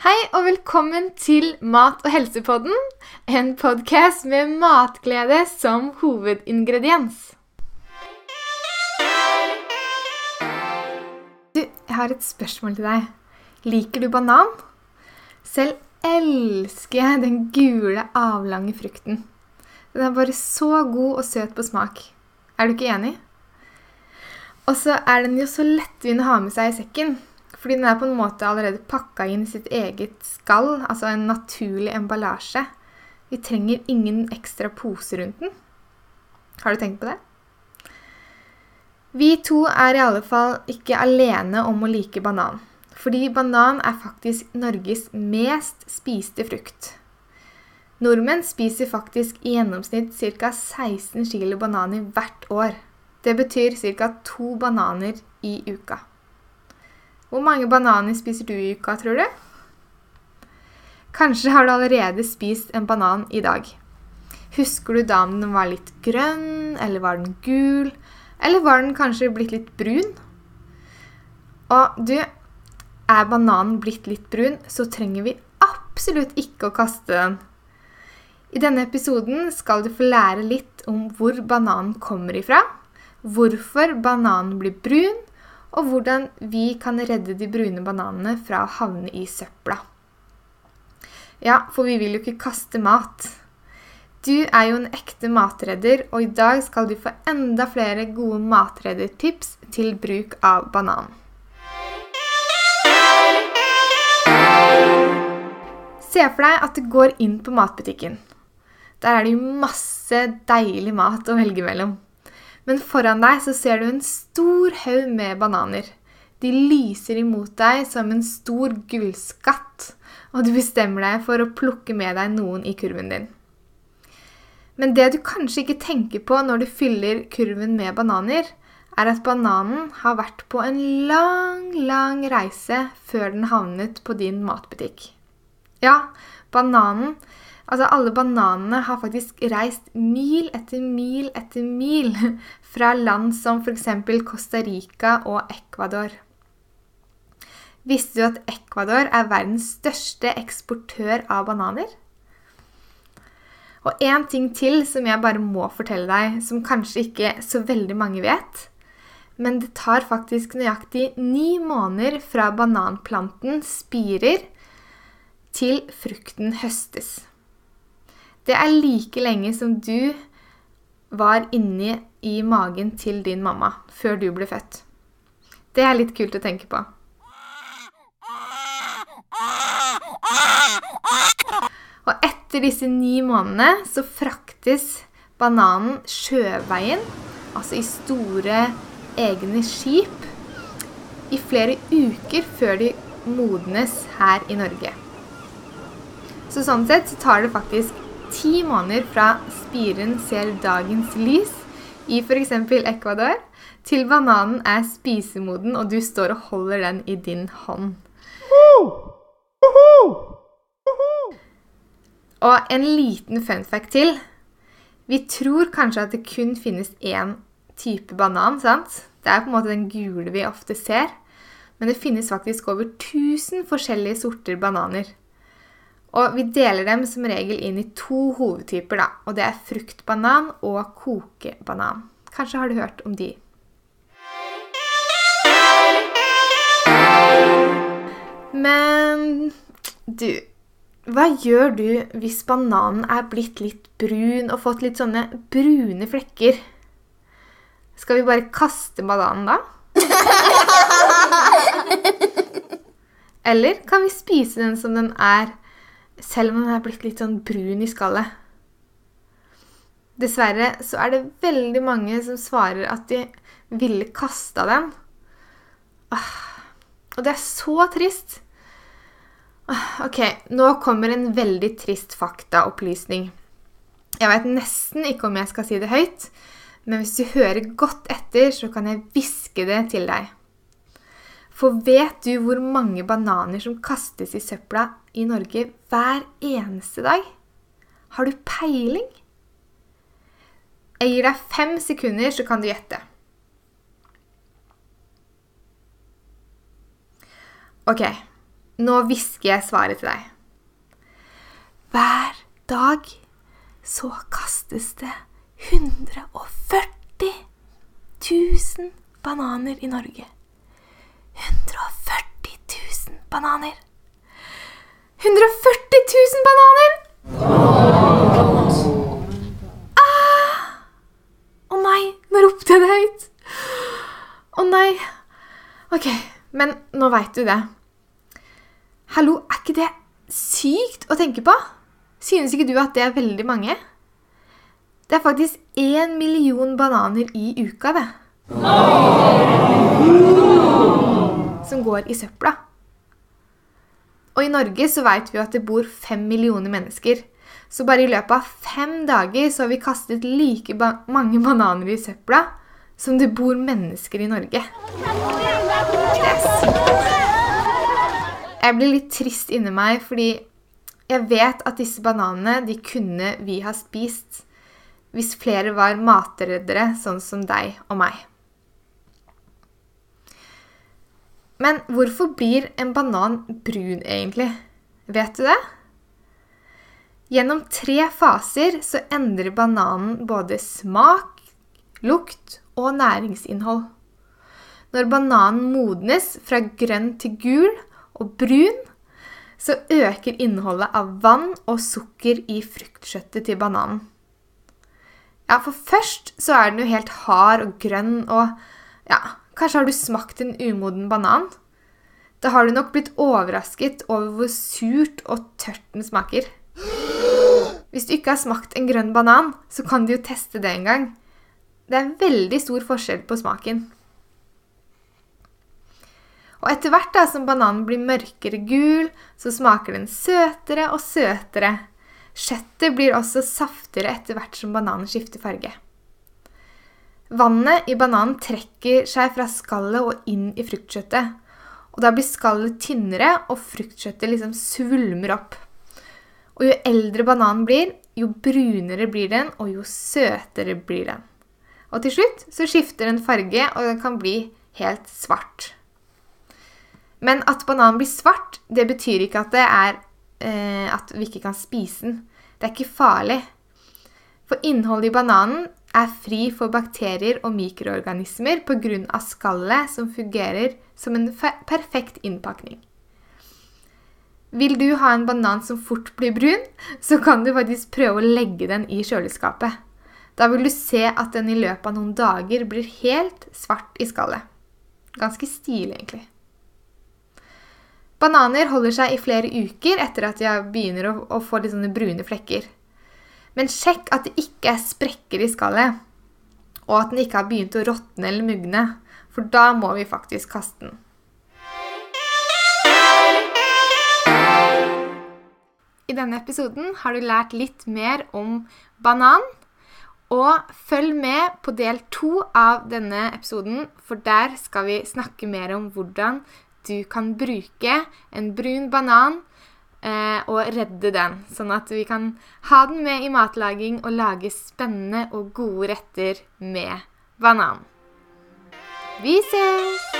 Hei og velkommen til Mat- og helsepodden, en podkast med matglede som hovedingrediens. Du, jeg har et spørsmål til deg. Liker du banan? Selv elsker jeg den gule, avlange frukten. Den er bare så god og søt på smak. Er du ikke enig? Og så er den jo så lettvint å ha med seg i sekken. Fordi den er på en måte allerede pakka inn i sitt eget skall, altså en naturlig emballasje. Vi trenger ingen ekstra pose rundt den. Har du tenkt på det? Vi to er i alle fall ikke alene om å like banan. Fordi banan er faktisk Norges mest spiste frukt. Nordmenn spiser faktisk i gjennomsnitt ca. 16 kg bananer hvert år. Det betyr ca. to bananer i uka. Hvor mange bananer spiser du i uka, tror du? Kanskje har du allerede spist en banan i dag. Husker du da om den var litt grønn, eller var den gul? Eller var den kanskje blitt litt brun? Og du, er bananen blitt litt brun, så trenger vi absolutt ikke å kaste den. I denne episoden skal du få lære litt om hvor bananen kommer ifra, hvorfor bananen blir brun, og hvordan vi kan redde de brune bananene fra å havne i søpla. Ja, for vi vil jo ikke kaste mat. Du er jo en ekte matredder, og i dag skal du få enda flere gode matreddertips til bruk av banan. Se for deg at du går inn på matbutikken. Der er det jo masse deilig mat å velge mellom. Men foran deg så ser du en stor haug med bananer. De lyser imot deg som en stor gullskatt, og du bestemmer deg for å plukke med deg noen i kurven din. Men det du kanskje ikke tenker på når du fyller kurven med bananer, er at bananen har vært på en lang, lang reise før den havnet på din matbutikk. Ja, bananen Altså, alle bananene har faktisk reist mil etter mil etter mil fra land som f.eks. Costa Rica og Ecuador. Visste du at Ecuador er verdens største eksportør av bananer? Og én ting til som jeg bare må fortelle deg, som kanskje ikke så veldig mange vet. Men det tar faktisk nøyaktig ni måneder fra bananplanten spirer til frukten høstes. Det er like lenge som du var inni i magen til din mamma før du ble født. Det er litt kult å tenke på. Og etter disse ni månedene så fraktes bananen sjøveien, altså i store egne skip, i flere uker før de modnes her i Norge. Så sånn sett så tar det faktisk ti måneder fra spiren ser dagens lys i f.eks. Ecuador, til bananen er spisemoden og du står og holder den i din hånd. Og en liten fun fact til. Vi tror kanskje at det kun finnes én type banan. sant? Det er på en måte den gule vi ofte ser. Men det finnes faktisk over 1000 forskjellige sorter bananer. Og vi deler dem som regel inn i to hovedtyper, da. Og det er fruktbanan og kokebanan. Kanskje har du hørt om de. Men du Hva gjør du hvis bananen er blitt litt brun og fått litt sånne brune flekker? Skal vi bare kaste bananen da? Eller kan vi spise den som den er? Selv om den er blitt litt sånn brun i skallet. Dessverre så er det veldig mange som svarer at de ville kasta den. Og det er så trist. Ok, nå kommer en veldig trist faktaopplysning. Jeg vet nesten ikke om jeg skal si det høyt, men hvis du hører godt etter, så kan jeg hviske det til deg. For vet du hvor mange bananer som kastes i søpla i Norge hver eneste dag? Har du peiling? Jeg gir deg fem sekunder, så kan du gjette. Ok, Nå hvisker jeg svaret til deg. Hver dag så kastes det 140 000 bananer i Norge. 140 000 bananer. 140 000 bananer! Ah! Å nei, nå ropte jeg det høyt. Å nei. Ok, men nå veit du det. Hallo, er ikke det sykt å tenke på? Synes ikke du at det er veldig mange? Det er faktisk én million bananer i uka, det. Som går i søpla. Og i Norge så vet vi jo at det bor fem millioner mennesker. Så bare i løpet av fem dager så har vi kastet like ba mange bananer i søpla som det bor mennesker i Norge. Jeg blir litt trist inni meg, fordi jeg vet at disse bananene de kunne vi ha spist hvis flere var matreddere sånn som deg og meg. Men hvorfor blir en banan brun egentlig? Vet du det? Gjennom tre faser så endrer bananen både smak, lukt og næringsinnhold. Når bananen modnes fra grønn til gul og brun, så øker innholdet av vann og sukker i fruktkjøttet til bananen. Ja, for først så er den jo helt hard og grønn, og ja, kanskje har du smakt en umoden banan? Da har du nok blitt overrasket over hvor surt og tørt den smaker. Hvis du ikke har smakt en grønn banan, så kan du jo teste det en gang. Det er veldig stor forskjell på smaken. Og etter hvert da, som bananen blir mørkere gul, så smaker den søtere og søtere. Kjøttet blir også saftigere etter hvert som bananen skifter farge. Vannet i bananen trekker seg fra skallet og inn i fruktkjøttet. Og da blir skallet tynnere, og fruktkjøttet liksom svulmer opp. Og jo eldre bananen blir, jo brunere blir den, og jo søtere blir den. Og til slutt så skifter den farge, og den kan bli helt svart. Men at bananen blir svart, det betyr ikke at det er eh, at vi ikke kan spise den. Det er ikke farlig. For innholdet i bananen er fri for bakterier og mikroorganismer pga. skallet som fungerer som en perfekt innpakning. Vil du ha en banan som fort blir brun, så kan du faktisk prøve å legge den i kjøleskapet. Da vil du se at den i løpet av noen dager blir helt svart i skallet. Ganske stilig, egentlig. Bananer holder seg i flere uker etter at de begynner å, få litt sånne brune flekker. Men sjekk at det ikke er sprekker i skallet, og at den ikke har begynt å råtne eller mugne, for da må vi faktisk kaste den. I denne episoden har du lært litt mer om banan. Og følg med på del to av denne episoden, for der skal vi snakke mer om hvordan du kan bruke en brun banan eh, og redde den, sånn at vi kan ha den med i matlaging og lage spennende og gode retter med banan. Vi ses!